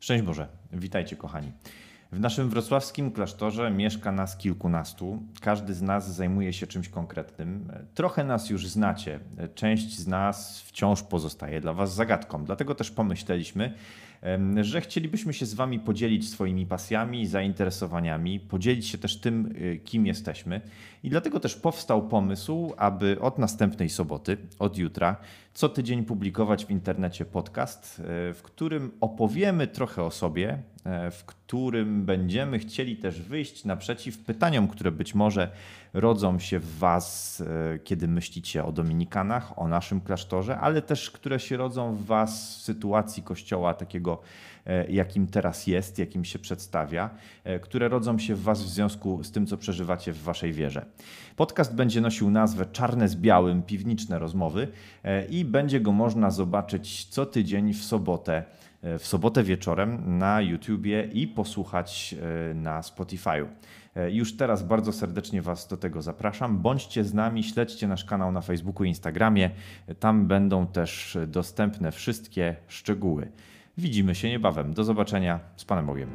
Szczęść Boże, witajcie kochani. W naszym wrocławskim klasztorze mieszka nas kilkunastu. Każdy z nas zajmuje się czymś konkretnym. Trochę nas już znacie. Część z nas wciąż pozostaje dla Was zagadką. Dlatego też pomyśleliśmy, że chcielibyśmy się z Wami podzielić swoimi pasjami, zainteresowaniami, podzielić się też tym, y, kim jesteśmy. I dlatego też powstał pomysł, aby od następnej soboty, od jutra, co tydzień publikować w internecie podcast, e, w którym opowiemy trochę o sobie, e, w którym będziemy chcieli też wyjść naprzeciw pytaniom, które być może rodzą się w Was, e, kiedy myślicie o Dominikanach, o naszym klasztorze, ale też które się rodzą w Was w sytuacji kościoła takiego, e, jakim teraz jest, jakim się przedstawia, e, które rodzą się w Was w związku z tym, co przeżywacie w Waszej wierze. Podcast będzie nosił nazwę Czarne z Białym Piwniczne Rozmowy e, i będzie go można zobaczyć co tydzień w sobotę w sobotę wieczorem na YouTubie i posłuchać na Spotify'u. Już teraz bardzo serdecznie Was do tego zapraszam. Bądźcie z nami, śledźcie nasz kanał na Facebooku i Instagramie. Tam będą też dostępne wszystkie szczegóły. Widzimy się niebawem. Do zobaczenia. Z Panem Bogiem.